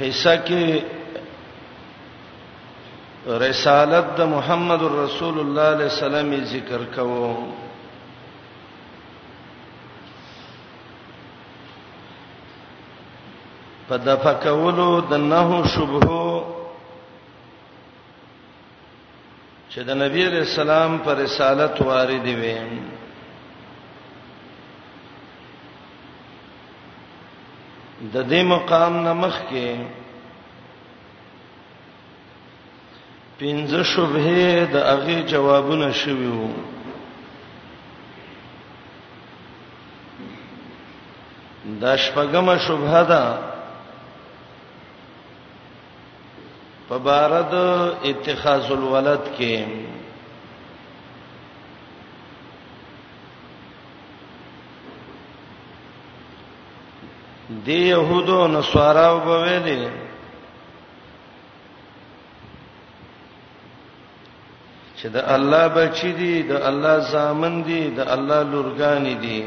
حصہ کې رسالت د محمد رسول الله علیه السلام ذکر کوو په دفع کولو د نهو شبهو چې د نبی علی السلام پر رسالت وارد وي د دې مقام نمخ کې پنځه شوبه د هغه جوابونه شوي وو دا شپږمه شوبه ده په بارد اتخاذ الولد کې دی يهودو نصاراو په ویلي چې د الله بچی دي د الله زامن دي د الله لورګان دي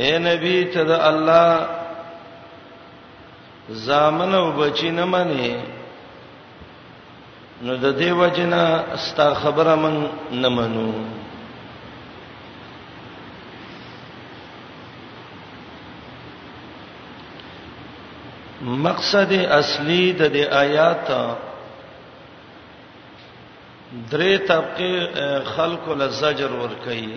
اے نبی ته د الله زامن او بچی نه منی نو د دې وجنه ستا خبره من نه منو مقصد اصلي د دې آیات درې طبقه خلق له زجر ور کوي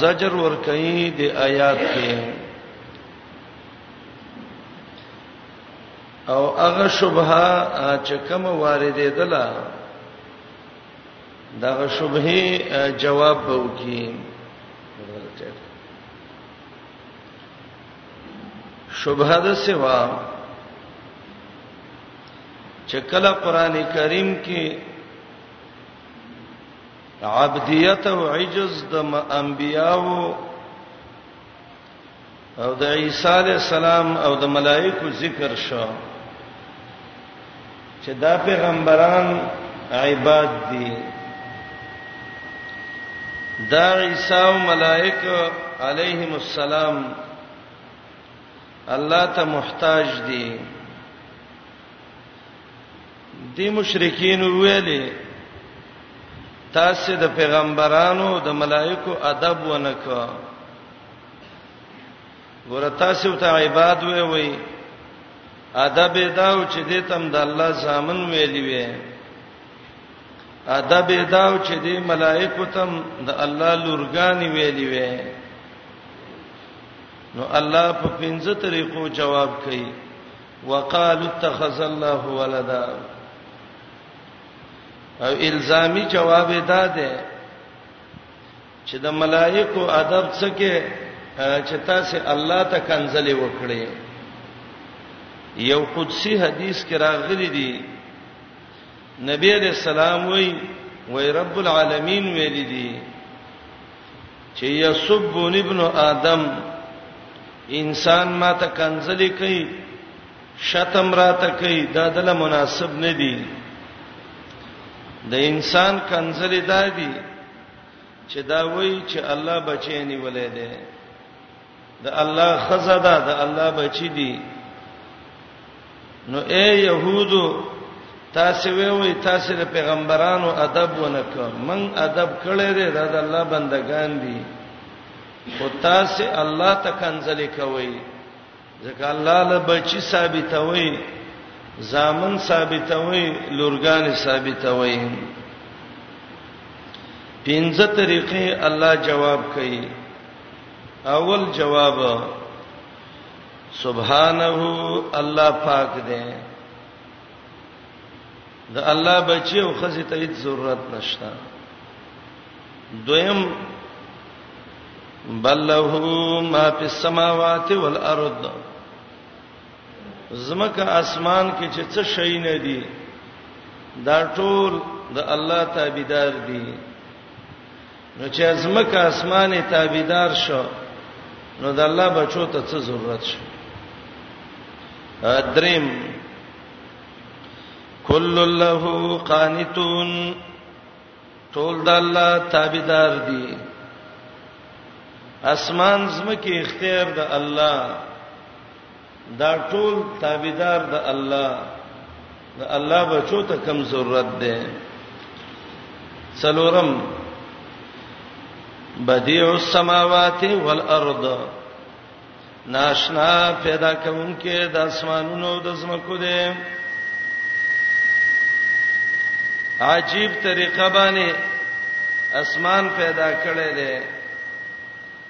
زجر ورکړي د آیات کې او هغه شبهه چې کوم واردې دلا دا شبهه جواب به وکي شبهه د سوا چې کله قران کریم کې عبدیت او عجز د انبیاو او د عیسی علی السلام او د ملائکو ذکر شو چې دا پیغمبران عباد دي دا عیسی او ملائکه علیهم السلام الله ته محتاج دي دی مشرکین ویلې تاسو د پیغمبرانو د ملائکو ادب ونکو ګور تاسو ته عبادت وی وی ادب دا او چې دې تم د الله ځامن ویلی وی ادب دا او چې دې ملائکو تم د الله لورګان ویلی وی نو الله په پنځه طریقو جواب کوي وقالو اتخذ الله ولدا او الزامي جواب ادا ده چې د ملائکو ادب څه کې چې تاسو الله ته کنځلې وکړي یو قدسی حدیث کې راغلي دي نبی علیہ السلام وی وی رب العالمین ویل دي چې یسبون ابن آدم انسان ما ته کنځلې کوي شتم راته کوي دا دله مناسب نه دي د انسان کنځلې دادي چې دا وایي چې الله بچی نیولې ده د الله خزه ده د الله بچی دي نو اے يهودو تاسو وی وی تاسو د پیغمبرانو ادب ونک من ادب کړی دی دا د الله بندگان دي او تاسو الله ته کنځلې کوي ځکه الله له بچی ثابتوي زامن ثابتوي لورګان ثابتوي پنځه طریقې الله جواب کوي اول جواب سبحانه الله پاک دی د الله بچي او خزي ته هیڅ ضرورت نشته دویم بل له ما فی السماوات والارض زمکه اسمان کې چې څه شي نه دي دا ټول د الله تابعدار دي نو چې ازمکه اسمانه تابعدار شو نو د الله بچو ته څه ضرورت شو دریم کل له قانتون ټول د الله تابعدار دي اسمان زمکه اختیار د الله دا ټول تابعدار د الله د الله بچو ته کم ضرورت ده څلورم بدیع السماوات والارض ناشنا پیدا کوونکې د اسمانونو د زمکو ده عجیب طریقه باندې اسمان پیدا کړی دی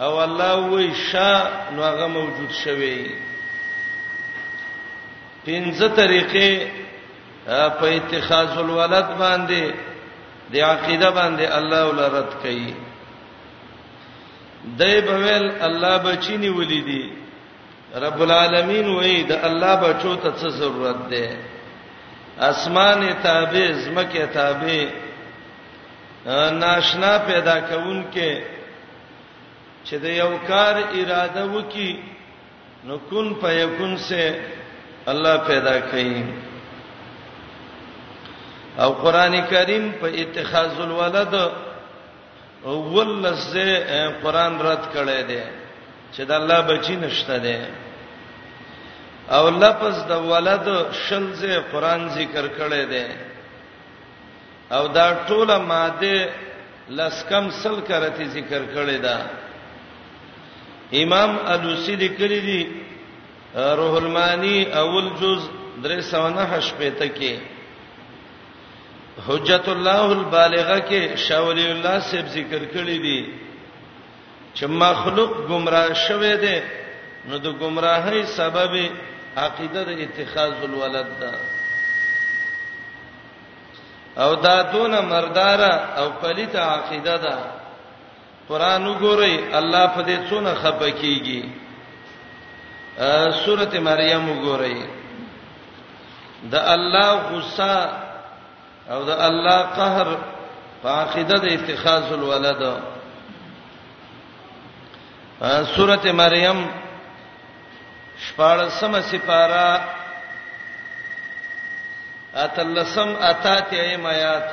او الله وی شا نو هغه موجود شوی پنځه طریقې په اتخاذ الولد باندې د عقیده باندې الله ولرت کوي دای په ویل الله بچینی ولیدي رب العالمین وای د الله بچو ته څه ضرورت ده اسمان تابع زمکه تابع ناشنا پیدا کون کې چې د یو کار اراده وکي نو کن فیکون سے الله پیدا کوي او قران کریم په اتخاذ الولد او ولزه قران رد کړي دي چې د الله بچی نشته دي او لفظ د ولد شلزه قران ذکر کړي دي او دا ټوله ماده لسکم سل کرتی ذکر کړی دا امام الوسی لیکلی دی روح المانی اول جز 309 پته کې حجت الله البالغه کې شاولی الله سیب ذکر کړی دی چې مخلوق گمراه شوه دی نو د گمراهۍ سبب عقیده د اتخاذ الولد ده او دا دون مردار او پلیت عقیده ده قران وګورئ الله په دې څونه خپکیږي سورته مریم وګورئ د الله غصه او د الله قهر په عقیده د اتخاذ الولد سورته مریم شپارسمه سپارا اتلسم اتاتیم آیات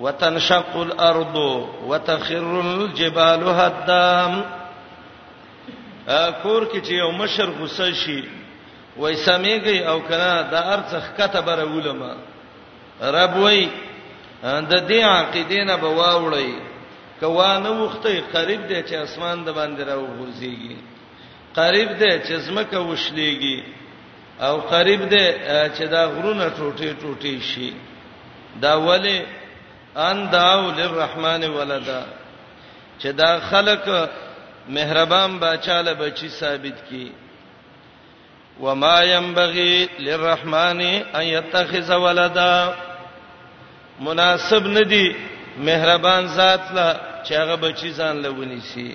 وتنشق الارض وتخر الجبال هدا کور کې چې یو مشر غوسه شي وای سمېږي او کنه د ارڅ خکته بر علماء رب وای د دې عقیدې نه به واوړی کوا نه وخته قریب دی چې اسمان د باندې راوغورځيږي قریب دی چې زمکه وشليږي او قریب ده چې دا غرونه ټوټي ټوټي شي دا ولی ان داو للرحمن ولدا چې دا خلق مهربان بچاله بچی ثابت کی وما ينبغي للرحمن ان يتخذ ولدا مناسب ندی مهربان ذات لا چې هغه بچی ځان لونی شي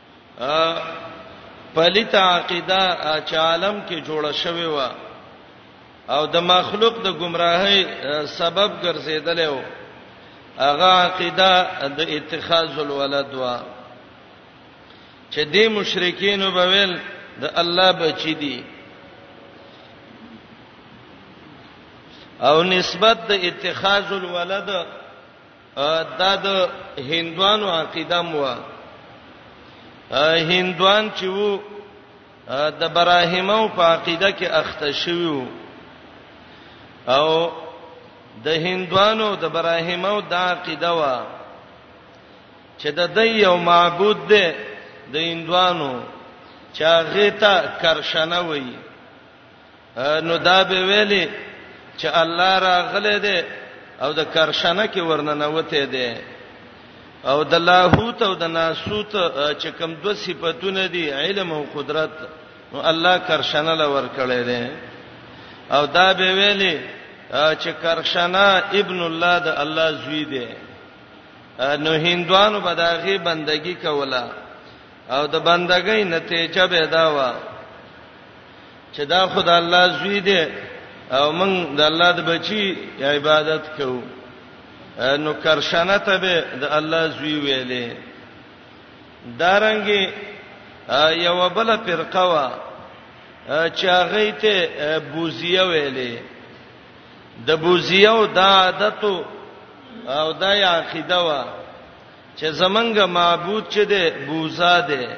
پلیت عقیده چې عالم کې جوړه شوی و او د مخلوق د گمراهۍ سبب ګرځیدل و هغه عقیده د اتخاذ الولد و چې د مشرکین وبویل د الله بچی دي او نسبت د اتخاذ الولد دا د هندوانو عقیده مو هندوان چې وو د براهیمو په عقیده کې اخته شوی وو او د هندوانو د براهیمو د عقیده وا چې د دې یو معبود دی د هندوانو چاغه ته کرشنه وایي نو دا به ویلي چې الله راغله ده او د کرشنه کې ورننه وته ده او د لاهوت او د ناسوت چې کوم دوه صفاتونه دي علم او قدرت نو الله کرشنه لور کړی ده او دا به ویلي چې کرشنه ابن الله د الله زوی ده نو هندوانو به داغه بندگی کوله او د بندګۍ نتیجه به دا و چې دا خدای الله زوی دی او موږ د الله د بچی عبادت کوو نو کرشنه ته به د الله زوی ویلې دارنګي یو بل فرقه وا چې هغه ته بوزیه ویلې د بوزیه او د عادتو او د عقیده وا چې زمنګ معبود چې ده بوزا ده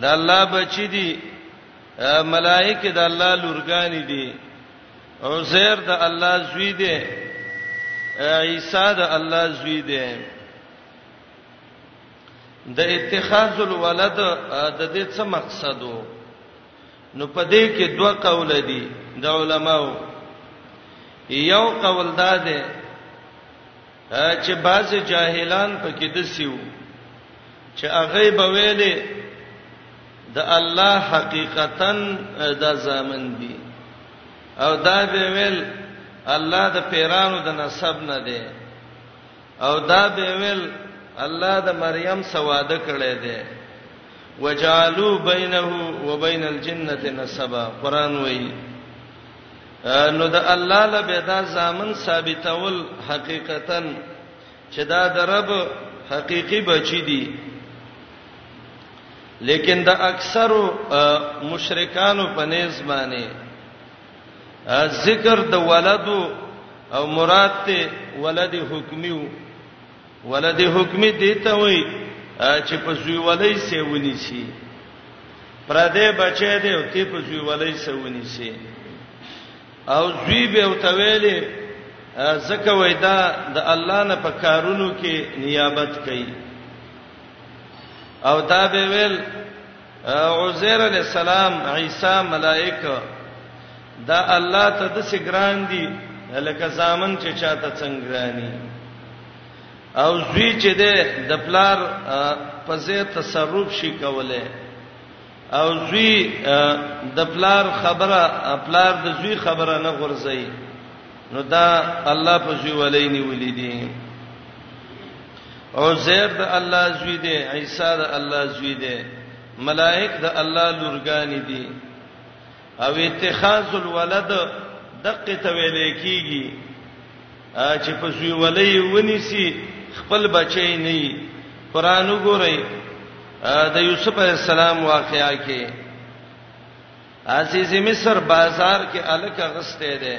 د الله بچی دي ملائکه د الله لورګانی دي عزیر د الله زوی دی عیسی د الله زوی دی د اتخاذ الولد د دې څه مقصد وو نو په دې کې دوه قول دي د علماو یو قول دا دی چې بعض جاهلان پکې دسیو چې هغه به ویلې د الله حقیقتا د زامن دي او دا به ویل الله د پیرانو د نسب نه دی او دا به ویل الله د مریم سواده کړي دی وجعلوا بينه وبين الجنه نسبا قران وایي نو د الله له بيدا ځامن ثابتول حقیقتا چې دا د رب حقيقي بچی دي لیکن د اکثرو مشرکانو په نس باندې ذکر د ولد او مراد ته ولد حکمیو ولد حکمی دیته وای چې په زوی ولای سي ونی سي پر دې بچی دی او تی په زوی ولای سي ونی سي او زوی به او تویلې زکه وای دا د الله نه په کارونو کې نیابت کوي او دا به ویل عزیر علیہ السلام عیسی ملائکه دا الله ته د څه ګران دي لکه زامن چې چاته څنګه ګرانی او زوی چې ده د پلار په ځای تصرف شي کوله او زوی د پلار خبره پلار د زوی خبره نه غورځي نو دا الله په زوی ولې نیولې دي عزیر د الله زوی دی عیسی د الله زوی دی ملائک د الله لورګانی دي او اتخاذ الولد دقه ته ویل کیږي چې په زوی ولې ونیسی خپل بچی نه قرآن وګورئ د یوسف علی السلام واقعا کې عزیز مصر بازار کې الک غسته ده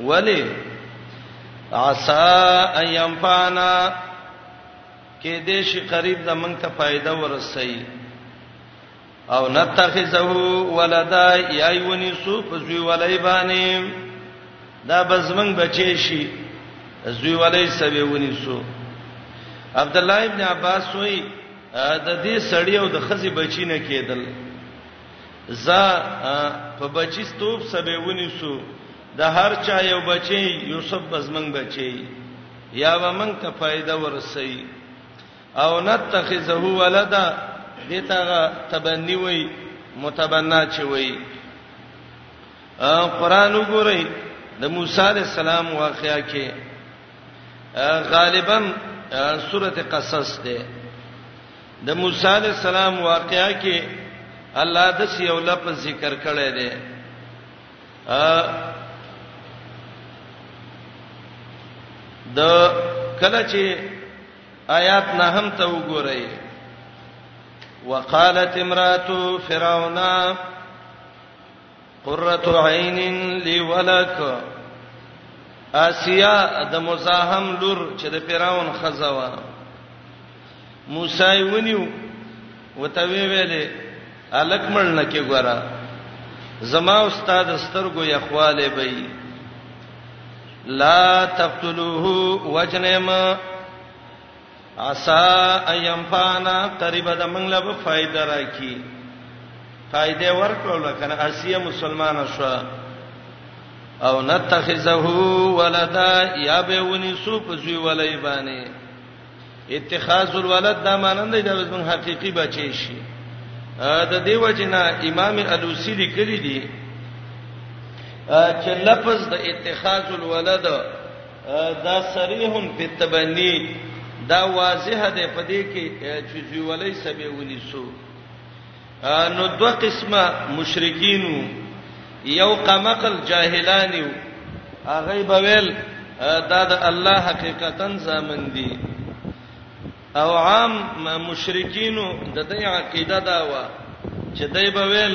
ولی عسى ان ينفعنا کې دې شي قریب د مونږ ته فائدہ ورسي او نتخذه ولدا یا یونی سو فزوی ولای باندې دا بزمن بچی شي زوی ولای سوي ونی سو عبد الله ابن عباس وای د دې سړی او د خزي بچی نه کېدل زه په بچی ستوب سبه ونیسو د هر چا یو بچی یوسف بزمن بچی یا و من ته فائدہ ورسي او نتخذه ولدا دته تبنی وای متبنا چي وای قران وګورئ د موسی علی السلام واقعیا کې غالبا سوره قصص ده د موسی علی السلام واقعا کې الله د سی یو لفظ ذکر کړی دی د کله چې آیات نه هم ته وګورئ وقالت امراه فرعون قرة عین لی ولک آسیا د مزاحم لور چې د پیراون خزوا موسی ونیو وته وی ویلې الک مړ نه کې ګورا زما استاد سترګو یخواله بې لا تقتلوه وجنما عسا ايام فانا قریب د موږ له فائدہ راکی فائدې ورکړو لکه اسیه مسلمان شو او نتخذه ولدا یا به ونی سو په زوی ولای باندې اتخاذ الولد دا مانند دی د موږ حقيقي بچی شي د دیو جنا امام الوسی لیکلی دی چې لفظ د اتخاذ الولد دا صریح فی التبنی دا واضح ده په دې کې چې زوی ولې سبه ونیسو نو دوه قسمه مشرکینو یو قمقل جاهلانیو هغه بویل دا د الله حقیقتا زامن دي او عام مشرکینو د دې عقیده دا و چې دای بویل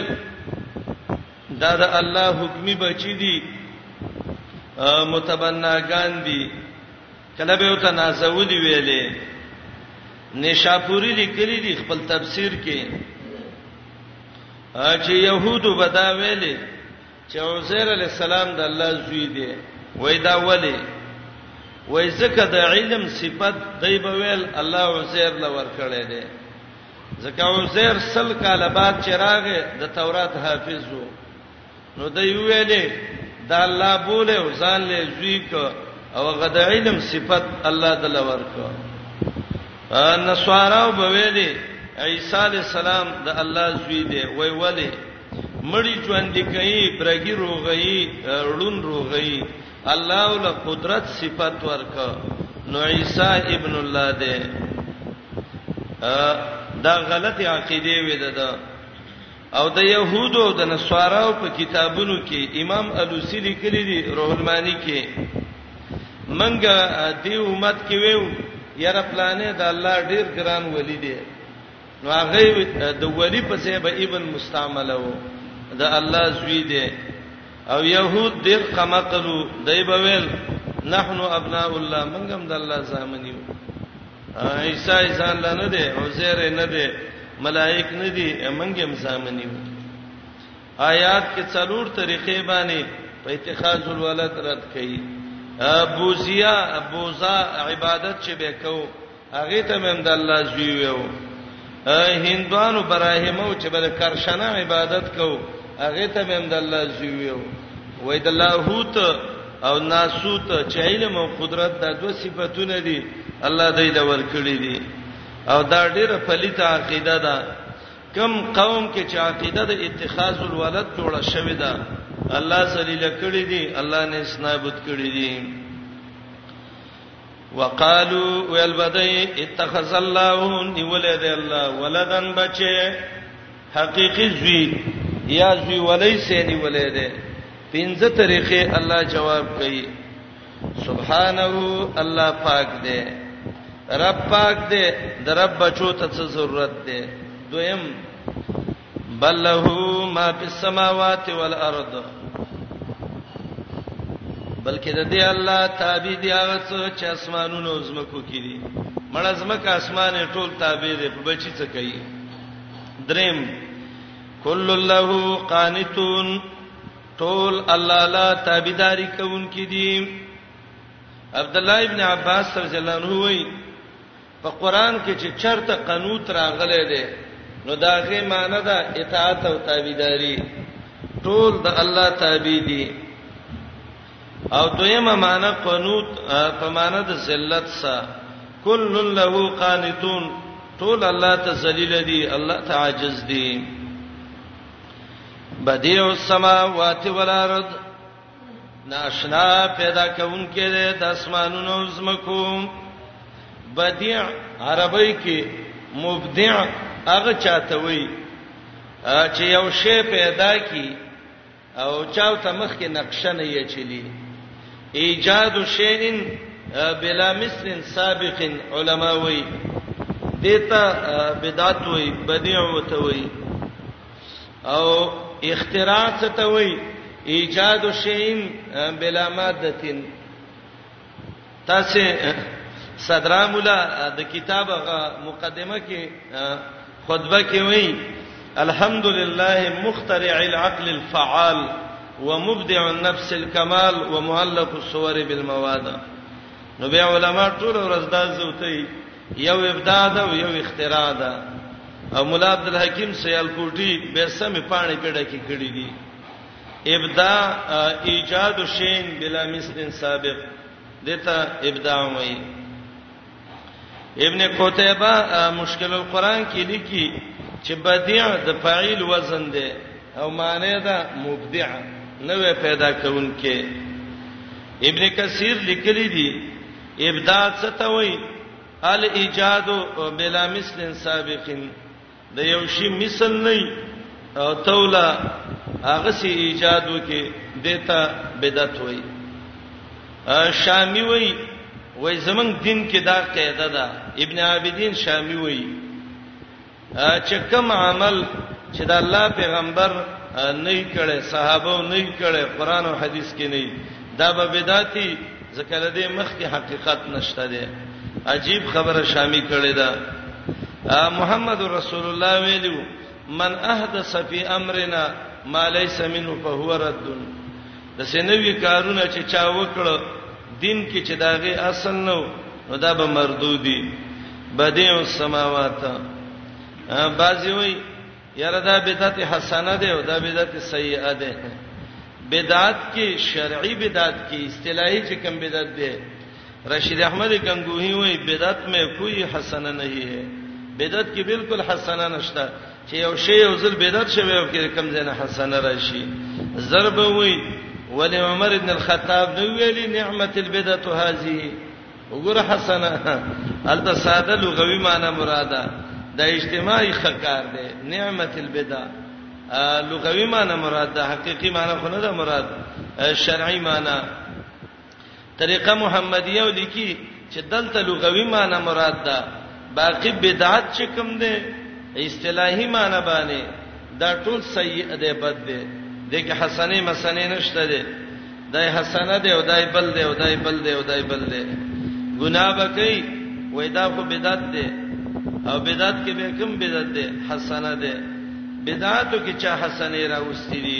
دا د الله حکمی بچی دي متبناګان دي کله به وته نازودي ویلې نشاپوری لیکلي دي خپل تفسیر کې چې يهودو بدا ویلې چې عزیر علی السلام د الله زوی دی وای دا ولی وای زکه د علم صفت دی به ویل الله عزیر لور کړی دی ځکه عزیر سل کاله بعد چې راغې د تورات حافظ وو نو د ویلې د الله بوله او ځان له زوی کو او غد علم صفت الله د لور کو نسواراو به ویلې عیسی علی السلام د الله زوی دی وای ولی مړی ژوند کوي برګي روغي ړون روغي الله له قدرت صفت ورک نو عیسی ابن الله دی دا غلط عقیده وې ده او د يهودو او د نصاراو په کتابونو کې امام الوسی لیکلی دی روح المانی کې منګه د امت کې ویو یاره پلانې د الله ډیر ګران ولی دی نو هغه د ولی په څیر به ابن مستعمله وو د الله زوی دی او يهود دې قمقلو دای بویل نحنو ابناء الله موږ هم د الله زامن یو عیسی انسان لا نه دی عزیر نه دی ملائک نه دی موږ هم زامن یو آیات کې څلور طریقې باندې په اتخاذ الولد رد کړي بوزیا بوزا عبادت چې به کو هغه ته مې د الله زوی ویو هندوانو براهمو چې بل کرشنه عبادت کو هغه ته مې د الله زوی ویو وای د لاهوت او ناسوت چې علم او قدرت د دوه صفاتونه دي الله دې دا ورکړي دي او دا ډیره پلیته عقیده ده کم قوم کې چې عقیده د اتخاذ الولد جوړه شوې ده الله ذلیل کړی دي الله نه اسنابت کړی دي وقالو ویل بدای اتخذ الله نیولد الله ولدن بچي حقيقي زوی یا زوی ولای سینی ولای دی پنځه طریقې الله جواب کوي سبحانه الله پاک دی رب پاک دی د رب بچو ته څه ضرورت دی دویم بل له ما فی السماوات والارض بلکې د دې الله تابع دی هغه څه چې اسمانونو او زمکو کې دي مړه زمکه اسمان ټول تابع دی په بچی څه کوي دریم کل له قانتون ټول الله لا تابعداري کوونکې دي عبد الله ابن عباس رضی الله عنه وایي په قران کې چې چرته قنوت راغلی دی نو دا غي معنی ده اطاعت او تابعداري ټول د الله تابع دي او دویمه معنی قنوت په معنی د ذلت سره کل له قانتون ټول الله ته ذلیل دي الله ته عاجز دي بديع السماوات والارض ناشنا پیدا کونکي دی د اسمانونو او زمکو بدیع عربی کې مبدع هغه چاته وی چې یو شی پیدا کی او چاو ته مخ کې نقشه نه یې چلی ایجاد شین بلا مثل سابق علماوی دیتا بدعت وی بدیع وتوی او اختراع څه ته وایي ایجاد شین بلا مادتین تاسو صدرا مولا د کتاب مقدمه کې خطبه کې وایي الحمدلله مخترع العقل الفعال ومبدع النفس الكمال ومعلق الصور بالمواد نو بیا علما ټول ورځ دا زوتي یو ابداع ده او یو اختراع ده او مولا عبدالحکیم سیالکوټی به سمې پاڼې کډه کې کړې دي ابداع ایجاد شین بلا مثل سابق دته ابداع وایي ابن قتیبه مشکل القرآن کې لیکي چې بدیع د فاعل وزن دی او معنی دا مبدع نوې پیدا کونکي ابن کثیر لیکلی دی ابداع څه ته وایي الايجاد بلا مثل سابق د یو شی مثل نه او تولا هغه سی ایجاد وکي دته بدعت وای شامی وای وای زمنګ دین کې دا قاعده ده ابن عابدین شامی وای چې کوم عمل چې د الله پیغمبر نه یې کړي صحابه نه یې کړي قران او حدیث کې نه دا به بدعتي ځکه د دې مخ کې حقیقت نشته دی عجیب خبره شامی کړي دا محمد رسول الله ویلو من احدث فی امرنا ما ليس منه فهو رد داسې نوي کارونه چې چا وکړ دین کې چې داغه اصل نو نو دا به مردودي بدیع السماوات بعضی وی یاره دا بدعت حسنه ده او دا بدعت سیئه ده بدعت کې شرعي بدعت کې اصطلاحي چې کوم بدعت ده رشید احمد گنگوہی وای بدعت میں کوئی حسنه نہیں ہے بدعت کې بالکل حسنه نشته چې یو شی یو ځل بدعت شوی او کې کم زنه حسنه راشي ضرب وای ولی عمر ابن الخطاب نو ویلی نعمت البدعه هذه وګوره حسنه الته ساده لغوي معنی مراده د اجتماعي خکار دی نعمت البدعه لغوي معنی مراد ده حقيقي معنی خو نه ده مراد شرعي معنی طریقه محمدیه ولیکي چې دلته لغوي معنی مراد ده باقی بدعت چې کوم ده اصطلاحي معنی باندې دا ټول سیئ ده بد ده دغه حسنه مسنه نشته ده دای حسنه ده او دای بل ده او دای بل ده او دای بل ده ګناه بکې وای دا خو بدعت ده او بدعت کې به کوم بدعت ده حسنه ده بدعاتو کې چا حسنه راوستي دي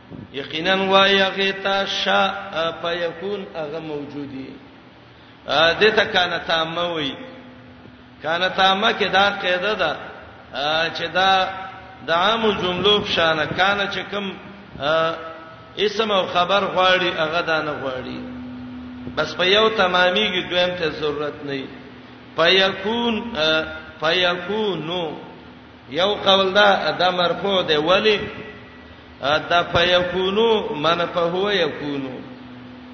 یقینا وای هغه تا شا فیکون هغه موجودی دې ته کانه تامه وای کانه تامه کې دا قاعده ده چې دا د عام جملو په شان کانه چې کوم اسم او خبر غواړي هغه دا نه غواړي بس په یو تماميږي دویم ته ضرورت نه وي فیکون فیکونو یو قول دا د مرفوع دی ولی دا فیکونو من فهو یکونو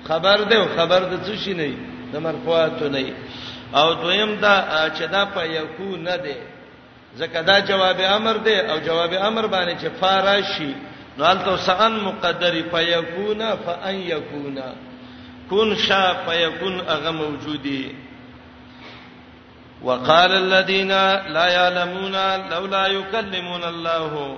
خبر دی او خبر د څه شي نه د مرفوعات نه او دویم دا چې دا فیکون نه دی ځکه دا جواب امر دی او جواب امر باندې چې فاراشی نو الته سان مقدری فیکون فان یکون کن شا فیکون هغه موجودی وقال الذين لا يعلمون لولا يكلمون الله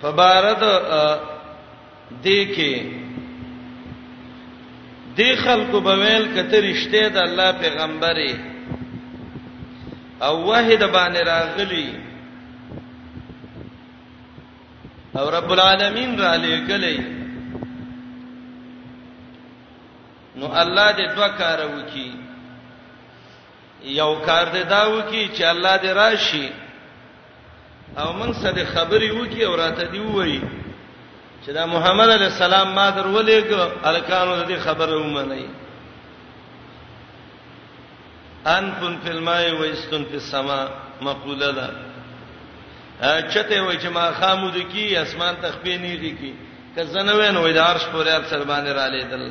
فبارد دې کې د خلکو په ویل کته رښتې د الله پیغمبري او واحد باندې راغلي او رب العالمین را لېګلې نو الله دې دوه کار وکړي یو کار دې دا وکی چې الله دې راشي او موږ سره خبري وکی او راته دی وایي چې دا محمد علی السلام ما درولېګ الکانو دې خبره ومني ان فن فی الماء و استن فی السما مقوله ده چته وای چې ما خامود کی اسمان تخپې نه کی که زنوین وای د عرش پورې اب سر باندې را لیدل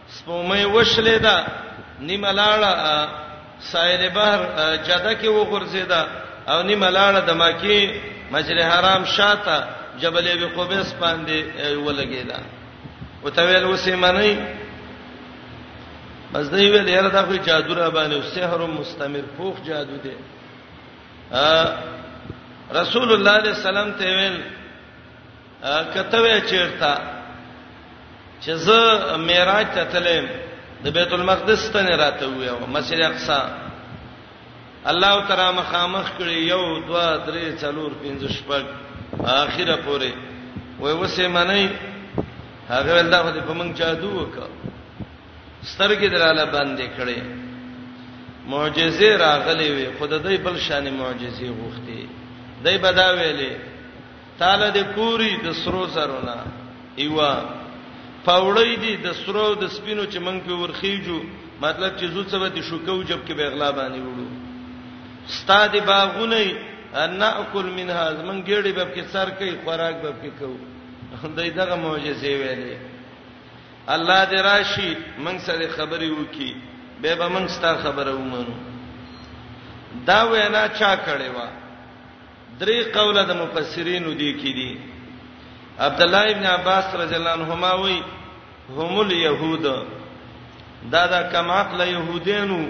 سپومۍ وشلې ده نیمه لاړه ساحل بحر جده کې وغورځیدا او نیمه لاړه د مکی مسجد حرام شاته جبل ابي قبيس باندې ولګیدا او ته ویل وسې منی بس دی ویل یاره دا خو جادو را باندې او سحر مستمر پوخ جادو دی رسول الله صلی الله علیه وسلم ته ویل کته وی چیرته چې زه معراج ته تلم د بیت المقدس ته نه راته ویو مسجد اقصا الله تعالی مخامخ کړي یو دوا درې څلور پنځه شپږ اخیره پورې وای وسه منی هغه ول دا خو په موږ جادو وکړه سترګې دراله باندې کړي معجزې راغلي وي خود دې بل شان معجزې غوښتي دای بدا ویلې تاله د پوری د سرو زرونه ایوا پاوړی دی د سرو د سپینو چې مونږ په ورخیجو مطلب چې زو څه به دي شوکو جب کې به اغلا باندې وړو استاد باغونه ناکل منها زمونږ ګړي به کې سر کوي خوراک به کې کو دای دغه معجزې ویلې الله دې راشي مونږ سره خبري وکي به به مونږ ستاسو خبره ومنو دا وینا چا کړې و درې قوله د مفسرینو دي کې دي عبد الله ابن عباس رضی الله عنهما وی هم اليهود دا دا کم عقل يهودینو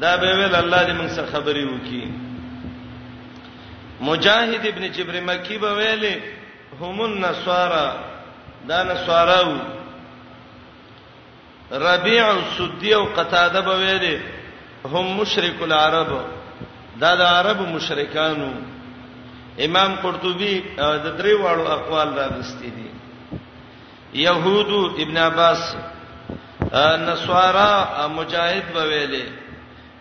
دا به ویل الله دې موږ سره خبرې وکي مجاهد ابن جبر مکی به ویل هم النصارى دا نصاراو ربيع سدي او قتاده به ویلي هم مشرک العرب دا د عرب مشرکانو امام قرطبي د درې واړو اقوال راغستې دي يهودو ابن عباس نصارا مجاهد به ویلې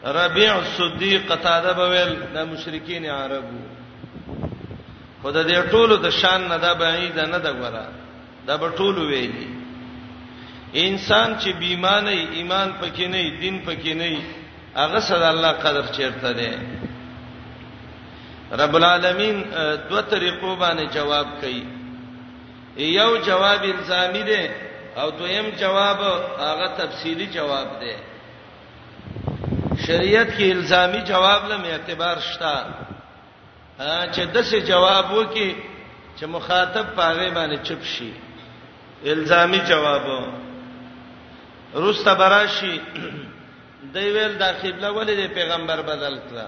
ربيع صدیق قتاده به ویل د مشرکین عربو خدای دې ټولو د شان نه دا بعید نه دا غره دا به ټول ویلي انسان چې بیمانه ایمان پکې نه دین پکې نه هغه صدا الله قدر چیرته دی رب العالمین دوه طریقو باندې جواب کوي یو جواب الزامی دی او دویم جواب هغه تفصیلی جواب دی شریعت کې الزامی جواب لم اعتبار شته چې دسه جواب وکي چې مخاطب پاغه باندې چپ شي الزامي جواب روسته براشي دی ویل دا قبله ولې د پیغمبر بدل کړه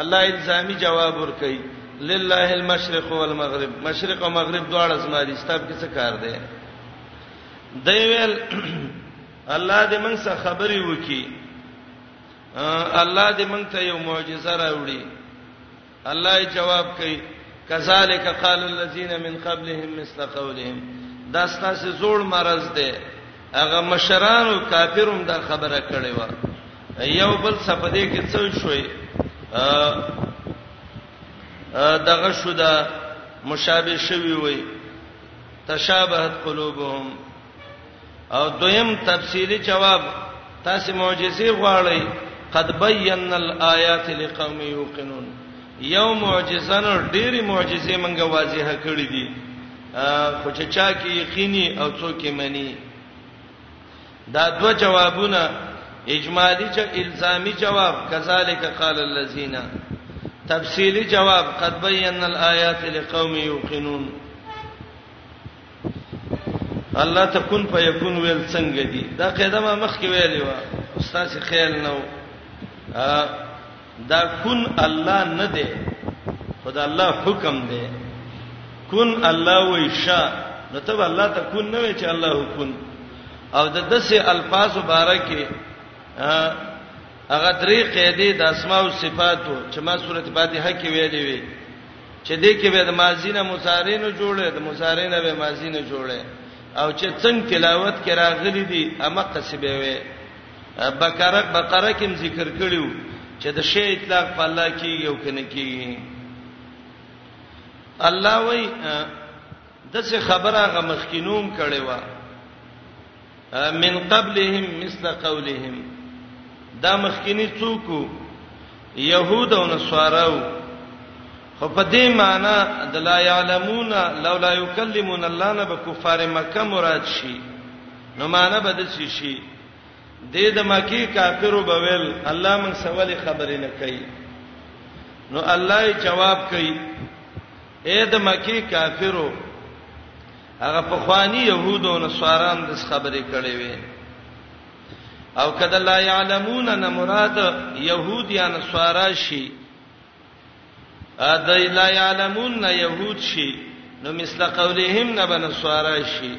الله الزامي جواب ور کوي لله المشرق والمغرب مشرق او مغرب دواړه زما دي ستاب کې څه کار دی دی ویل الله دې موږ سره خبري وکي الله دې مونږ ته یو معجزه راوړي الله یې جواب کوي کذالک قال الذين من قبلهم مثل قولهم دا ستاسو زوړ مرز دی هغه مشران او کافرون دا خبره کړې و یو بل صفدې کې څه شوي دغه شو دا مشابه شوی وي تشابهت قلوبهم او دویم تفصیلی جواب تاسو معجزې غواړئ قد بیننا الآیات لقوم یوقنون یو معجزه نو ډېری معجزې مونږه واضحه کړې دي خو چې چا کې یقیني او څوک یې مني دا دوه جوابونه اجمالی چې الزامی جواب کذالک قال الذين تفصیلی جواب قد بیننا الآیات لقوم یوقنون الله ته کن فیکون ویل څنګه دي دا قاعده ما مخ کې ویلې و استاد خیال نو دا کن الله نه دی خدای الله حکم دی کن الله وی شا نو ته الله ته کن نه وی چې الله کن او د دسه الفاظ مبارکه هغه درې قاعده د اسماء او صفاتو چې ما سورته فاتحه کې ویلې وی چې دې کې به د ماضی نه مصارع نه جوړه د مصارع نه به ماضی نه جوړه او چې څنګه تلاوت کې راغلي دي اما قصبه وي بقره بقره کې ذکر کړیو چې د شی اطلاق په الله کې یو کنه کې الله وای دسه خبره غ مخکینوم کړي وا من قبلهم مثل قولهم دا مخکینی څوک يهود او نصاراو خو په دې معنی د لا يعلمون لولا يكلمون الله نه به کفار مکه مراد شي نو معنی به د شي شي د د مکی کافرو بویل الله من سوال خبرې نه کوي نو الله جواب کوي اې د مکی کافرو هغه په خواني يهودو او نصاران د خبرې کړې وي او کله لا يعلمون ان مراد يهود یا نصارا شي اده لا يعلمون يهود شي نو مثل قولهم نه بنصارا شي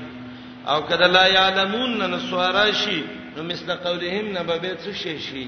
او کله لا يعلمون نصارا شي نو مثل قولهم نه به څه شي شي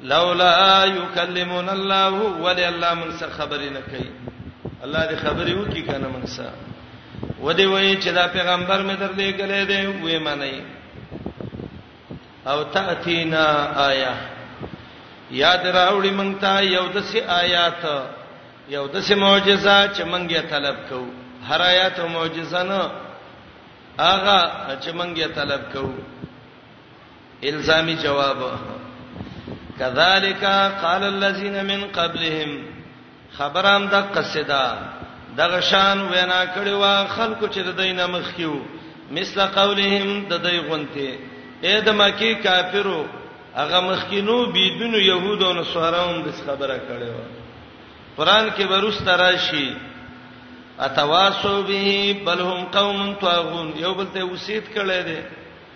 لولا یکلمنا الله ولی الله من سره خبرې نه کوي الله دې خبرې وکي کنه من سره ودی وای چې دا پیغمبر مې در لېګلې دی وې منی او تاتینا آیا یاد راوړی مونږ ته یو د سي آیات یو د سي معجزه چې مونږ یې طلب کوو هر آیات او معجزه نه هغه چې مونږ یې طلب کوو الزامي جواب کذالک قال الذين من قبلهم خبرام د قصدا دغه شان وینا کړي وا خلکو چې د دینه مخ کیو مثل قولهم د دې غونته اې د مکی کافرو هغه مخکینو بيدونو يهودو او نصاراوم د خبره کړي وا قران کې ورسته راشي اتواسو به بل هم قوم طاغون یو بل ته وسید کړي دي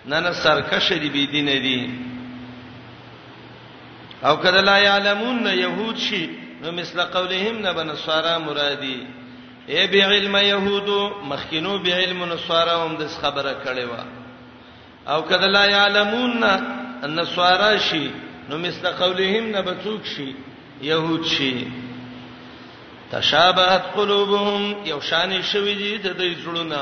نه نه سرکش دي بی دین دي او کله لا يعلمون نه يهود شي نو مثل قولهم نه بنصارا مرادي اي بي علم يهودو مخکینو بي علم نصارا هم د خبره کړي وا او کله لا يعلمون نه نصارا شي نو مثل قولهم نه بچوک شي يهود شي تشابهت قلوبهم یو شان شوی دي د دې زړونه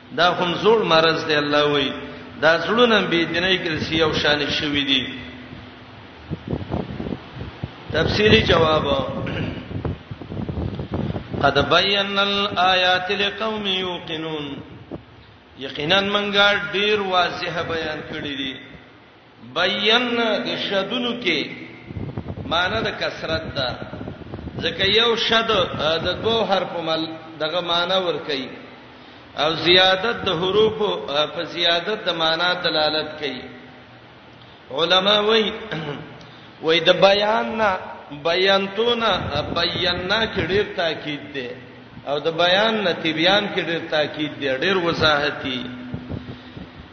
دا هم زوړ مرز دی الله وای دا زړونه به دیني کرسی او شان شوی دی تفصیلی جواب قد بينا الآيات لقوم يوقنون یقینا منګه ډیر واضح بیان کړی دی بينا د شدونو کې معنی د کثرت ده ځکه یو شد د دوه حرفو مل دغه معنی ور کوي او زیادت د حروف په زیادت د معنی دلالت کوي علما وایي وای د بیان نه بیانتونه بیاننا کې ډیر تاکید دی او د بیان نه تبیان کې ډیر تاکید دی ډیر وضاحتي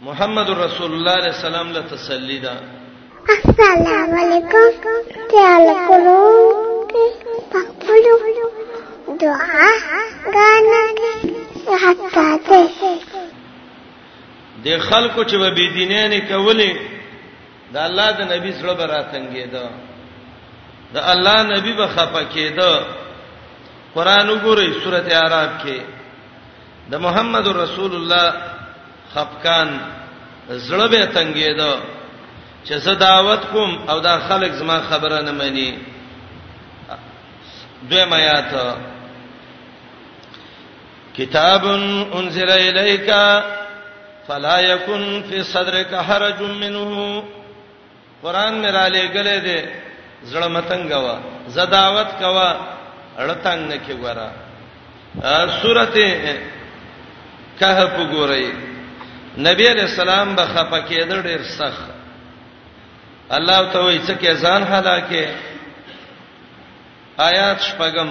محمد رسول الله علیه السلام له تسلی ده السلام علیکم تعال کولو پخپلو دعا غانا حتا ته د خلکو چې به دینه نه کولې د الله د نبی سره براتنګېده د الله نبی به خپه کېده قران وګورئ سورته اعراف کې د محمد رسول الله خپکان زړه به تنګېدو چې زه دعوت کوم او دا خلک زما خبره نه مني دوی ما یاد کتاب انزل الیک فلا یکن فی صدرک حرج منه قران مې را لېګلې دې زړه متنګوا زداوت کوا اړتنګ نه کې ګورا سورته کهف ګورئ نبی علیہ السلام به خپکه د ډیر سخت الله ته وایي چې کې ځان هلاکه آیات شپږم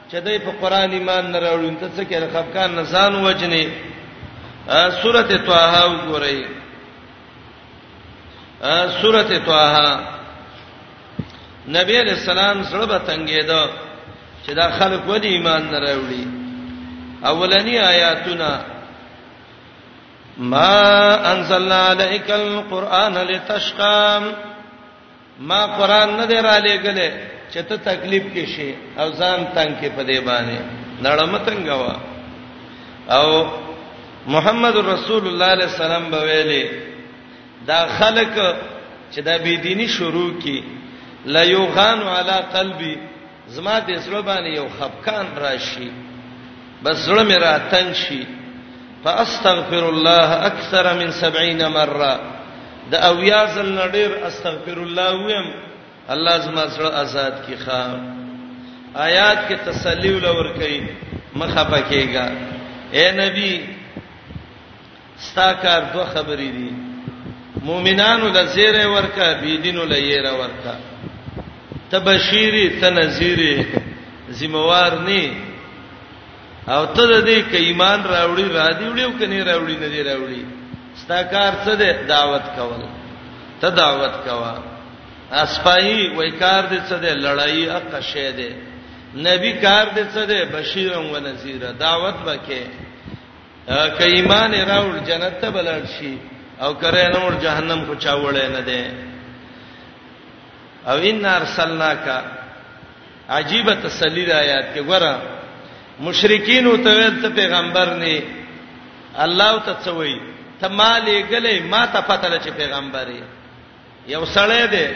چې دای په قران ایمان نه راوړون ته څه کې خفقان نه ځان وجنې سورته طه وګورئ سورته طه نبی علیہ السلام سره به تنګېده چې دا خلک ودی ایمان نه راوړي اولنی آیاتونه ما انزلنا عليك القرآن لتشقى ما قران نه دی را لېګلې چې ته تکلیف کې شي او ځان تنگ کې پدې باندې نړم تنگوا او محمد رسول الله علیه السلام به ویلي دا خلک چې دا بی دینی شروع کی لا یوغان علی قلبی زما په زړه باندې یو خفقان راشي بس زړه مې راتنګ شي فاستغفر الله اکثر من 70 مره د او یا زل نډیر استغفر الله ویم الله زما سره آزاد کی خا آیات کې تسلی ولور کوي مخه پکېګا اے نبی ستا کار دوه خبرې دي مؤمنانو له زیره ورکا بيدینو له یره ورکا تبشیری تنذیری ذمہوار نه او ته د دې کې ایمان راوړي را دی وړي او کني راوړي نه دی راوړي ستا کار څه دی دعوت کول ته دعوت کوا اسپای وای کار دې څه دی لړای اق شه دی نبی کار دې څه دی بشیر او نذیر دعوت وکې که ایمان راوړ جنت ته بلل شي او کرے نور جهنم خو چا وړې نه ده او ان ارسلناک عجیبه تسلی آیات کې ګوره مشرکین او ته ته پیغمبر نه الله ته څوي ته مالې غلې ما ته پته لچ پیغمبري یو سړی دی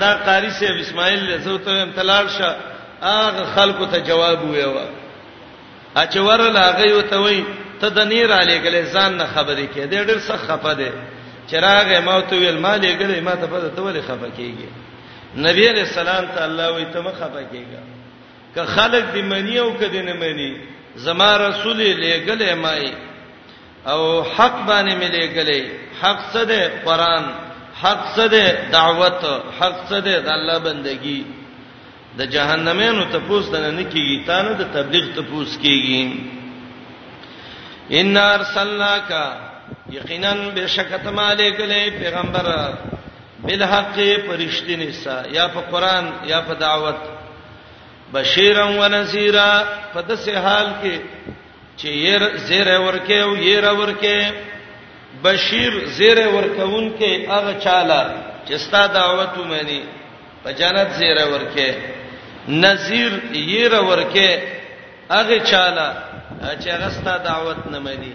دا قاری سی اسماعیل له زو ته امتلال شه هغه خلکو ته جواب ویو اچور لاغه یو ته وی ته د نیر علی ګلې ځان نه خبرې کې دې ډېر سخت خپه دی چراغ ما ته ویل ما لې ګلې ما ته پته ته ولې خپه کیږي نبی علیہ السلام ته الله وی ته مخه خپه کیږي که خلک دې منی او کدی نه منی زما رسول لې ګلې مای او حق باندې ملي ګلې حق څه ده قران حق څه ده دعوت حق څه ده د الله بندگی د جهنمینو ته پوس دنه نه کیږي تا نه د تبلیغ ته پوس کیږي ان ارسلناک یقینا بشکته مالک له پیغمبر بالحق پرشتنی سا یا په قران یا په دعوت بشیرا و نذیرا په دسه حال کې چې ير زیر ورکه او ير ورکه بشیر زیر ورکون کې هغه چاله چې ستا دعوت ومني په جنت زیر ورکه نذیر ير ورکه هغه چاله چې هغه ستا دعوت نه مني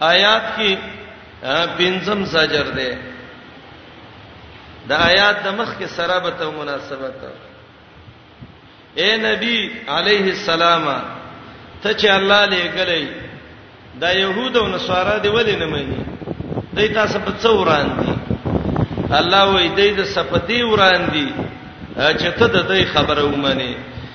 آیات کې پنځم زجر دی د آیات د مخ کې سره به ته مناسبت اے نبی علیه السلام ته چې الله لېګلې دا يهود او نصارا دی ولې نه مې دي تاسو په څو وران دي الله وې دې د سپتی وران دي چې ته د دې خبره ومنې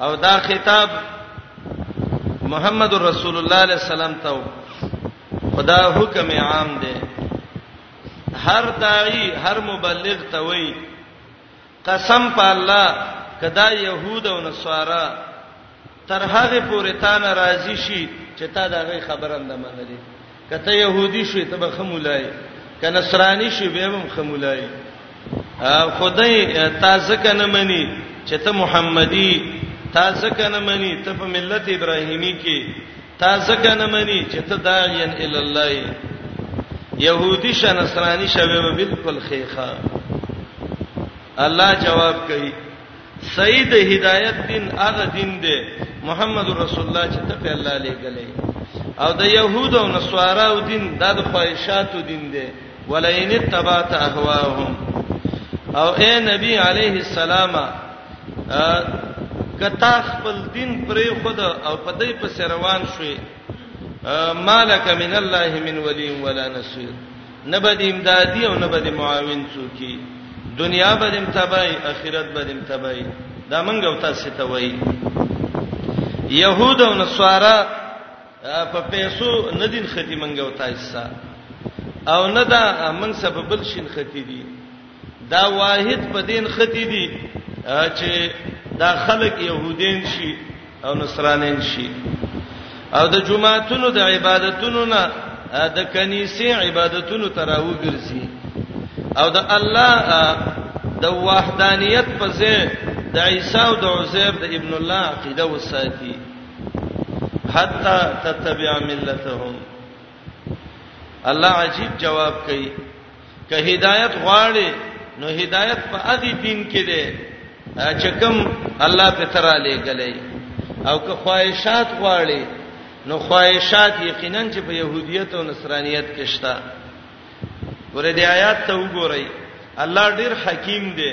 او دا خطاب محمد رسول الله علیه السلام ته خدا حکم عام دی هر داعی هر مبلغ ته وای قسم په الله کدا يهود او نصارا تر هغه پورې تا ناراضي شي چې تا دا غي خبره اندمنلې کته يهودي شي ته به خمولای ک نصراني شي به هم خمولای خدای تاسو کنه مني چې ته محمدي تاسو کنه مني ته په ملت ابراهيمي کې تاسو کنه مني چې ته داعين ال الله يهودي ش نصراني شوه بالکل خيخه الله جواب کوي صحیح د هدایت دین هغه دین دی محمد رسول الله چې ته په الله لګلې او د يهود او نصارا او دین د خواهشاتو دین دی ولئن تبعت اهواهم او اے نبی علیه السلام کتا خپل دین پرې خود او په دې پس روان شوې مالک من الله من ولی ولا نصير نه به د امدادي او نه به د معاون څوکي دنیا به دم تبای اخرت به دم تبای دا منګ او تاسو ته وای يهود او نصارا په پیسو نه دین ختی منګ او تاسو او نه دا من سبب بل شین ختی دي دا واحد په دین ختی دي چې دا خلک يهودین شي او نصرانین شي او د جمعهتونو د عبادتونو نه د کنيسي عبادتونو تراو ګرځي او د الله د وحدانيت په ځای د عيسى او د عزير د ابن الله عقيده وساتي حتا تتبع ملتهم الله عجیب جواب کوي که هدایت غواړي نو هدایت په ادي دین کې ده چې کوم الله په تر علی غلې او که خواهشات غواړي نو خواهشات یقینا چې په يهودیت او نصرانیت کې شته ورته آیات ته وګورئ الله ډیر حکیم دی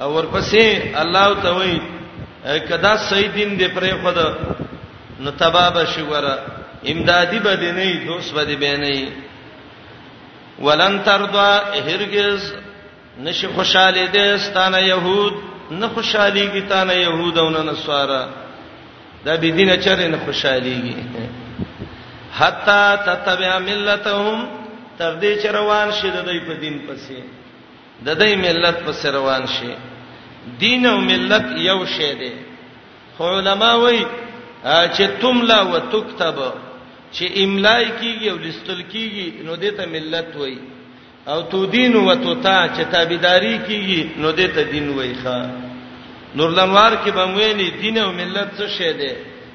او ورپسې الله ته وایي کدا صحیح دین دې پرې خود نو تباب شي وره امدادي بده نه دوست بده به نه ولن ترضا هرگز نشي خوشاله دې ستانه يهود نه خوشاليږي تانه يهود او نه نصارا دا به دینه چرې نه خوشاليږي حتا تتبع ملتهم تر دې چروان شې د دې په دین پسې د دې ملت په سر روان شي دین او ملت یو شی دی خو علما وایي چې تملا وتكتب چې املای کیږي او لستل کیږي نو دې ته ملت وایي او تو دین و تو تا چې تابعداري کیږي نو دې ته دین وایي ښا نورلنوار کې بمویلی دین او ملت څه شی دی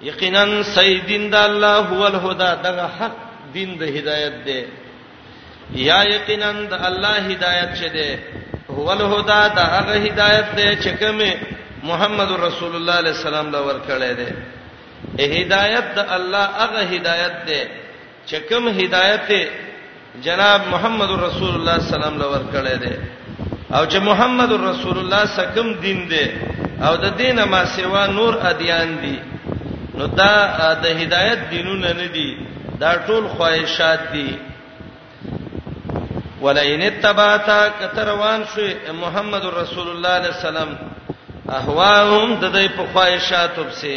یقینا صحیح دین د الله هو الهدى دغه حق دین د هدایت دی یا یقینا د الله هدایت چه دی هو الهدى دا هغه هدایت دی چې کومه محمد رسول الله علیه السلام لا ورکړی دی هدایت د الله هغه هدایت دی چې کوم هدایت جناب محمد رسول الله سلام لور کړی دی او چې محمد رسول الله سکم دین دی او د دینه ما سیوا نور ادیان دي نو دا د هدایت دینونه نه دي دا ټول خواهشات دي ولئن اتبعتا کتروان شو محمد رسول الله علیه السلام اهواهم د دې په خواهشاتو بسې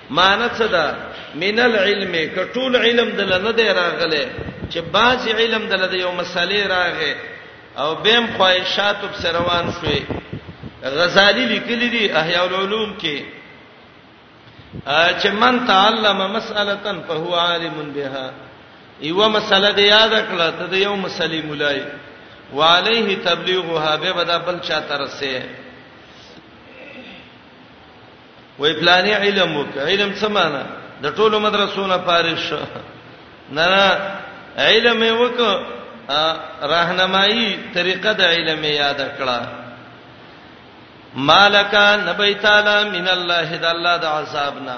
معنی څه ده من العلم که ټول علم دل نه دی راغله چې بعض علم دل د یو مسلې راغې او بهم خواهشات په سروان شوي غزالی لیکلی دی احیاء العلوم کې چې من تعلم مسأله فهو عالم بها یو مسله دی یاد کړه ته د یو مسلې مولای وعليه تبلیغها به بدا بل چا ترسه وای پلانې علم وک علم څه معنا د ټولو مدرسو نه فارغ شو نه نه علم وک راهنمایي طریقه د علم یاد کړه مالک نبی تعالی من الله د الله د عذابنا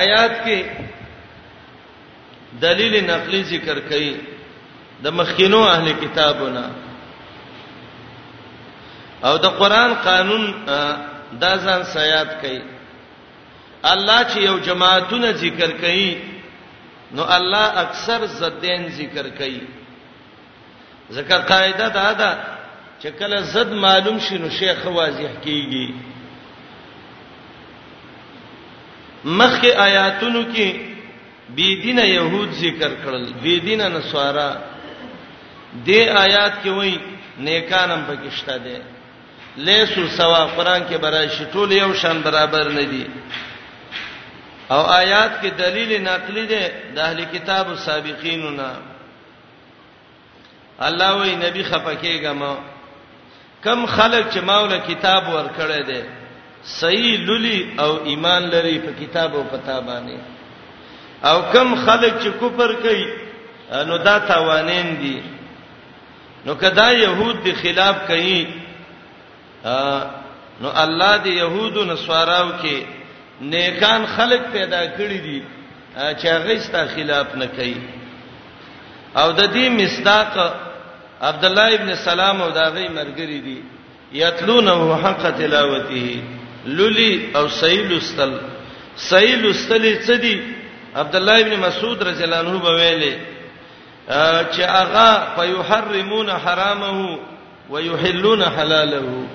آیات کې دلیل نقلی ذکر کړي د مخکینو اهل کتابونه او د قران قانون دا ځان سیاد کړي الله چې یو جماعتونه ذکر کړي نو الله اکثر زدين ذکر کړي ځکه قاعده دا ده چې کله زد معلوم شي نو شیخ واضح کیږي مخکې آیاتونو کې بی دینه يهود ذکر کړل بی دینه نصارا د آیات کې وایي نیکانم پکشته ده لیسو سوا قران کې برای شي ټول یو شان برابر نه دي او آیات کې دلیل نقلی ده د اهل کتاب سابقینو نه الله وی نبی خپکیګه ما کم خلک چې ماوله کتاب ورکړی دی صحیح للی او ایمان لري په کتاب او پتا باندې او کم خلک چې کوپر کوي نو دا تاوانین دي نو کدا يهود دی خلاف کوي نو الله دی يهودو نسواراو کې نیکان خلق پیدا کړی دي چې هغه ستا خلاف نه کوي او د دې مصداق عبد الله ابن سلام او داغه مرګری دي یتلونه حق تلاوته للی او سیل استل سیل استل څه دي عبد الله ابن مسعود رضی الله عنه به ویلي چې هغه په یحرمون حرامه ويحلون حلاله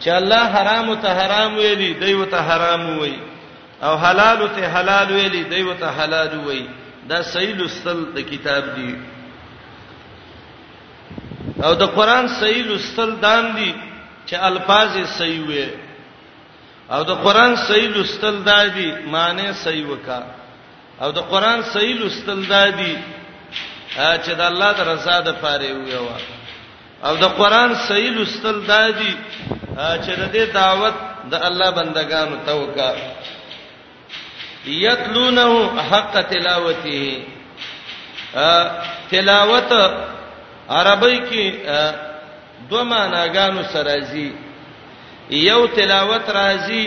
چې الله حرام ته حرام ویلي دوی ته حرام وي او حلال ته حلال ویلي دوی ته حلال وي دا صحیح لستل د کتاب دی او د قران صحیح لستل دان دي چې الفاظ صحیح وي او د قران صحیح لوستل دادی معنی صحیح وکا او د قران صحیح لوستل دادی چې د الله د رضا د پاره ویو او د قران صحیح لوستل دادی چې د دې دعوت د الله بندگانو ته وکا یتلونه حق تلاوته تلاوت عربی کې دوه معناګانو سره راځي یو تلاوت راځي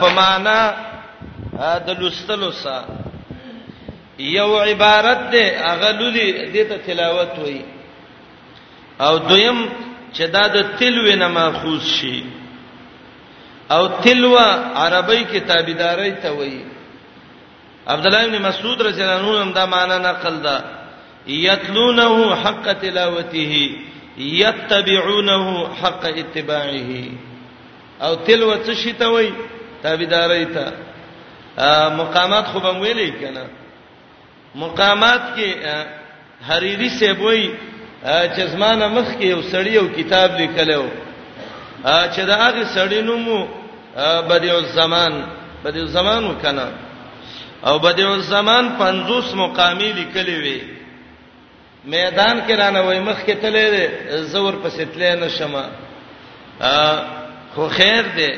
په معنا د لوستلو سره یو عبارت ده هغه لولي دته تلاوت وایي او دویم چې دا د تلوې نه ماخوذ شي او تلوه عربی کې تابعداري ته وایي عبد الله ابن مسعود رضی الله عنه هم دا معنا نقل ده یتلونه حق تلاوته یتبعونه حق اتباعه او تلوت څه شي ته وای تابعداري ته مقامات خو بم ویلې کنه مقامات کې حریری صاحب وای چې زمانه مخ کې یو سړی یو کتاب لیکلو چې دا هغه سړی نوم بدیع الزمان بدیع الزمان وکنه او بدیع الزمان 50 مقامی لیکلی وی میدان کې رانه وای مخ کې تلې زور پسې تلې نشم خو خیر دی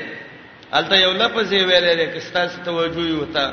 الته یو لفظ ویلې کې ستاسو توجه یو ته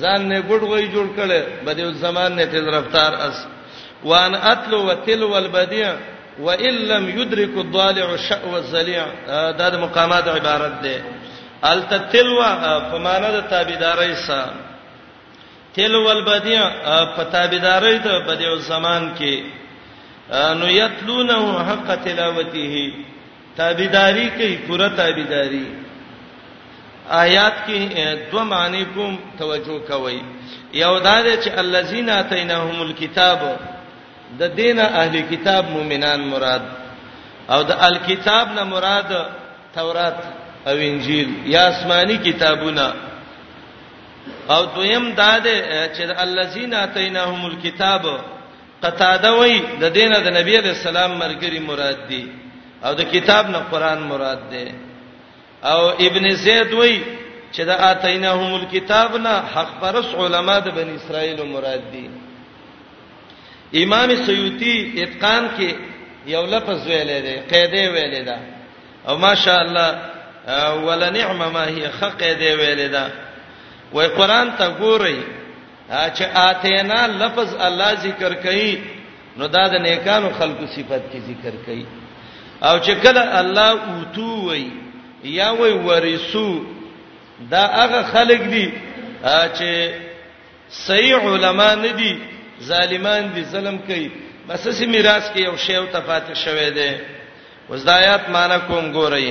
ځان نه ګډ وای جوړ کړي بدیو زمان نه تیز رفتار اس وان اتلو وتلو البديع وان لم يدرك الضالع الشأو الذليع دا د مقامات عبارت ده التتلوا په معنا د تابعداري سره تلو البديع په تابعداري د بدیو زمان کې نو یتلونه حق تلاوته تابعداري کوي پوره تابعداري آیات کې دوه معنی کوم توجه کوئ یو دا دی چې الذین اتیناهم الکتاب د دینه اهل کتاب مؤمنان مراد او د الکتاب نه مراد تورات او انجیل یا آسمانی کتابونه او دویم دا دی چې الذین اتیناهم الکتاب قتاده وای د دینه د نبی علی السلام مرګری مراد دی او د کتاب نه قران مراد دی او ابن زید وای چې د اتیناهم الكتاب نه حق پرس علما د بنی اسرائیل مراد دی امام سیوطی اتقان کې یو لفظ ویلې دی قیده ویلې ده او ماشاء الله ولنعم ما هي خقه دی ویلې ده وای قران ته ګورئ چې اتینا لفظ الله ذکر کوي نو دا د نیکانو خلقو صفت کې ذکر کوي او چې کله الله اوتو وي یا وي ورثو دا هغه خلق دي چې صحیح علما نه دي ظالمان دي ظلم کوي بس سي میراث کې یو شی او تفاتې شوه دی وزدايات معنا کوم ګورئ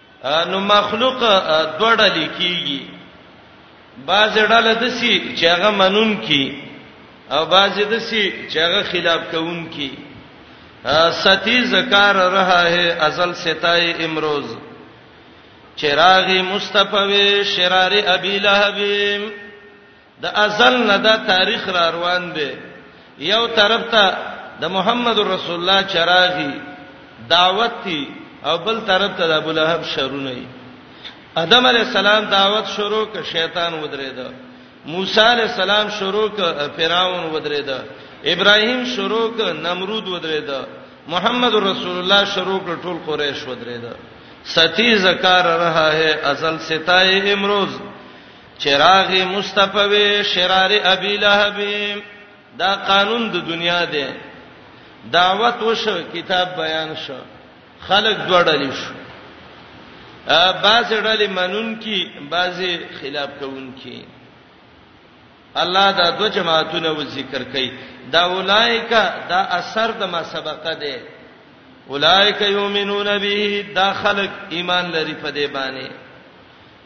نو مخلوق دوړه لیکيږي باز ډله د سي چې هغه منون کی او باز د سي چې هغه خلاف کوون کی ستی زکار رہا ہے ازل ستای امروز چراغی مصطفی شرار ابي لهب د ازل نه دا تاریخ را روان دی یو طرف ته د محمد رسول الله چراغي دعوت دی او بل طرف ته د ابو لهب شرونه دی ادم علی السلام دعوت شروع ک شیطان ودرېد موسی علی السلام شروع ک فرعون ودرېد ابراهیم شروع ک نمرود ودرېد محمد رسول الله شروع ک ټول قریش ودرېد ستی زکار رہا ہے ازل ستای امروز چراغ مصطفی شرار ابي لهب دا قانون د دنیا دی دعوت وشو کتاب بیان شو خلق دوړل شو بعض ډلې منون کی بعض خلاف کوون کی الله دا دو جماعتونه و ذکر کوي دا اولایکا دا اثر د ما سبقه دی اولایک یؤمنون به دا خلق ایمان لري په دې باندې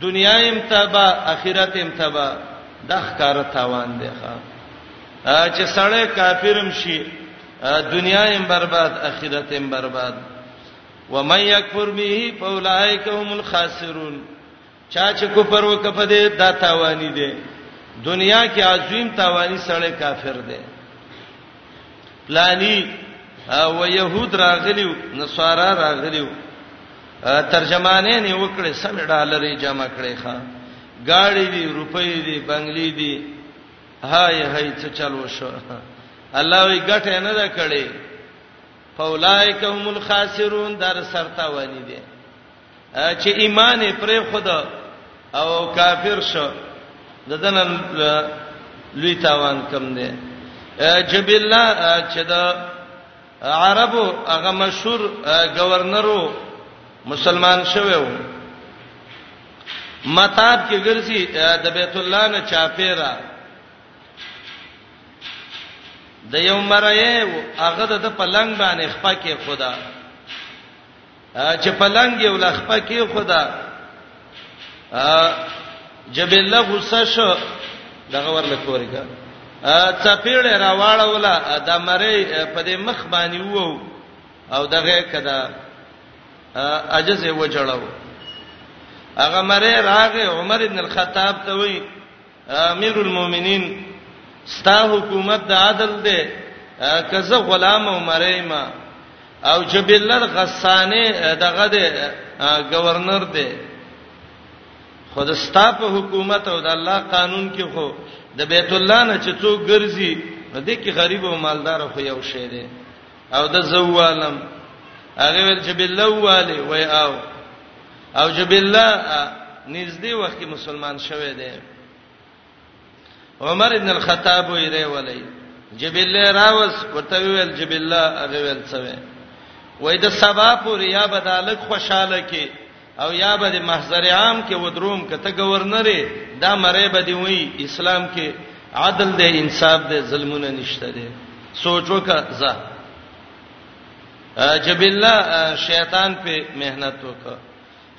دنیا هم تبا اخرت هم تبا دا ښکار تاوان دی ښا چې سړی کافرم شي دنیا هم برباد اخرت هم برباد و من یکفر به فاولائک هم الخاسرون چا چې کفر وکړه دې دا تاوانی دی دنیا کې عظیم تاوانی سړی کافر دی پلانی او يهود راغلیو نصارا راغلیو ترجمانې نه وکړې سم ډالرې جمع کړې ښا گاړي دي روپۍ دي بنگلي دي هاي هاي څه چلو شو الله وی ګټه نه ده کړې فولائک هم الخاسرون در سرتا ونی دي چې ایمان یې پرې خود او کافر شو ددن لوی تاوان کم دی جب الله چې د عربو هغه مشهور گورنرو مسلمان شوو متاب کې ګرځي د بیت الله نه چاپیرا د یو مرایو هغه د پلنګ باندې خپکه خدا چې پلنګ یو لخپه کې خدا جبله غصه شو دغه ورله کورې کا چپیړه راواړه ولا د مری په دې مخ باندې وو او دغه کدا عجز وجړاو هغه مری راغه عمر ابن الخطاب ته وی امیر المؤمنین ستا حکومت د عدل دی که زه غلام او مریم او جبلر غسانه دغه دی گورنر دی خود ستا په حکومت او د الله قانون کې خو د بیت الله نه چې څوک ګرځي نو د کې غریب او مالدار خو یو شی دی او د زوالم هغه ول چې بلواله وای او او جو بالله نږدې وخت کې مسلمان شوه دی عمر ابن الخطاب وی ری ولی جبل راوس ورته ویل جبل هغه ویل څه وی وای د سبا پورې یا بدالک خوشاله کې او یا به د محضر عام کې ودروم کته گورنر دا مری به دی وی اسلام کې عدل دی انصاف دی ظلمونه نشته دی سوچو کا ځه چې بالله شیطان په مهنت وکړه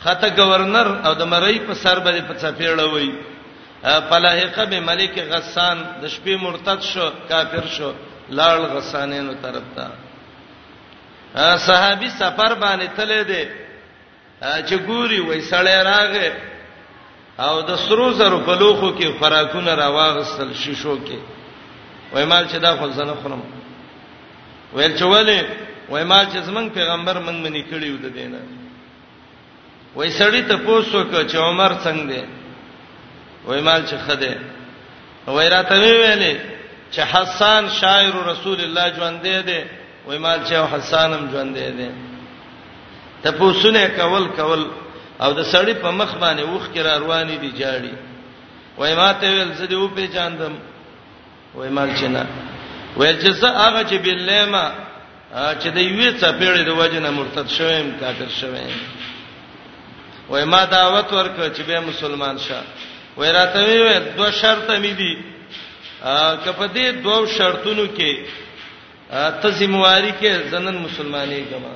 خطه گورنر او د مړی په سر باندې په چپیړه وای فلاحقه به ملک غسان د شپې مرتد شو کافر شو لاړ غسانینو طرف ته صحابي سفر باندې تله دي چې ګوري وای سړی راغې او د سرو زرو په لوخو کې فراکونه راواغستل شیشو کې وای مال چې دا خو زنه خورم ویل چې ولې وای مال چې زمنګ پیغمبر من منی کړیو د دینه وای سړی ته پوسو ک چې عمر څنګه دی وای مال چې خده وای راته ویلې چې حسان شاعر رسول الله ژوند دی وای مال چې حسانم ژوند دی ته پوسونه کول کول او د سړی په مخ باندې وښ کې را روان دي جاړي وای ما ته ویل زه دې و پیژاندم وای مال چې نه وای چې زه هغه چې بلما چې د یوې څپېړې د وجنه مرتد شوم کافر شوم وای ما دعوت ورکړ چې به مسلمان شه وای راته ویل دوه شرط مې دي کپه دې دوه شرطونو کې ته ذمہواری کې زنن مسلمانې ګما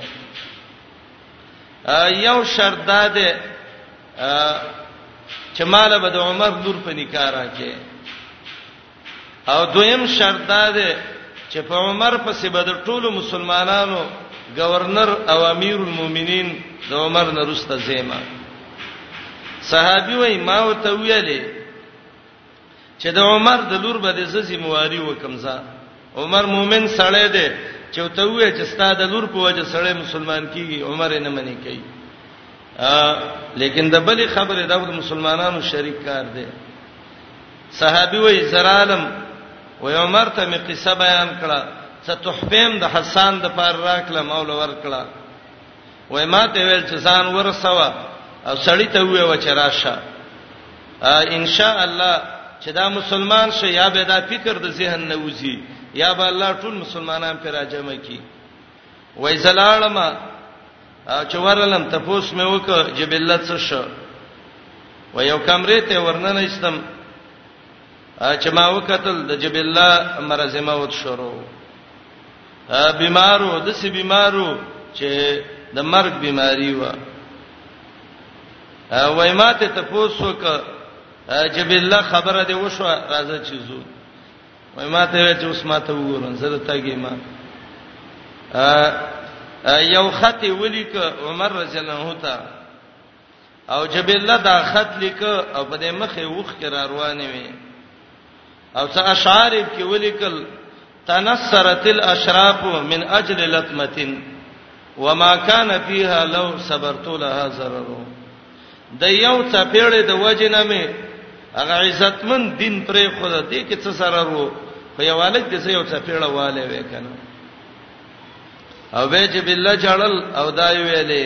یو شرط دا ده چې مال به د عمر نور په نکاح راکې او دویم شرط دا ده چې په عمر پسې به د ټولو مسلمانانو گورنر او امیر المؤمنین د عمر نرسته زیمه صحابي وای ما وته ویلې چې د عمر د لور به د زسي مواري وکمزا عمر مومن سړی دی چې ته وې چې ستا د لور په وجه سړی مسلمان کیږي عمر نه منی کوي لیکن د بلې خبره دا د مسلمانانو شریک کار دی صحابي وای زرالم و عمر ته می قصه بیان کړه څه تحفیم د حسان د پار راکله مولا ور کړه وای ما ته ویل چې ځان ورسوه او سړی ته وې و چې راشه ان شاء الله چې دا مسلمان شي یا به دا فکر د ذهن نه وځي یا به الله ټول مسلمانان پر راجم کی وای زلالم چې ورلم تپوس مې وک جبله څه شو و یو کمرې ته ورننه استم چې ما وکتل د جبله مرزمه وت شروع بیمارو د سي بیمارو چې د مرګ بیماری و وای ماته ته پوسوک چې بالله خبره دی وشو راځه چې زو وای ماته وای چې اوس ماته وګورم زه ته تاګې ما یو خط ولیک عمر رضی الله عنه ته او جبله دا خط لیک او په دې مخه وښ کې را روانې وي او څه اشعار کې ولیکل تنصرت الاشراف من اجل لطمه وما كان فيها لو صبرت لها ضرر د یو څه پیړې د وجنه مې هغه عزتمن دین پرې خو د دې کې څه سره وو خو یو الګ دې یو څه پیړه والے وې کنه او به چې بالله جړل او دای ویلې